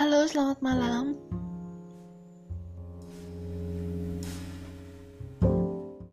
Halo, selamat malam.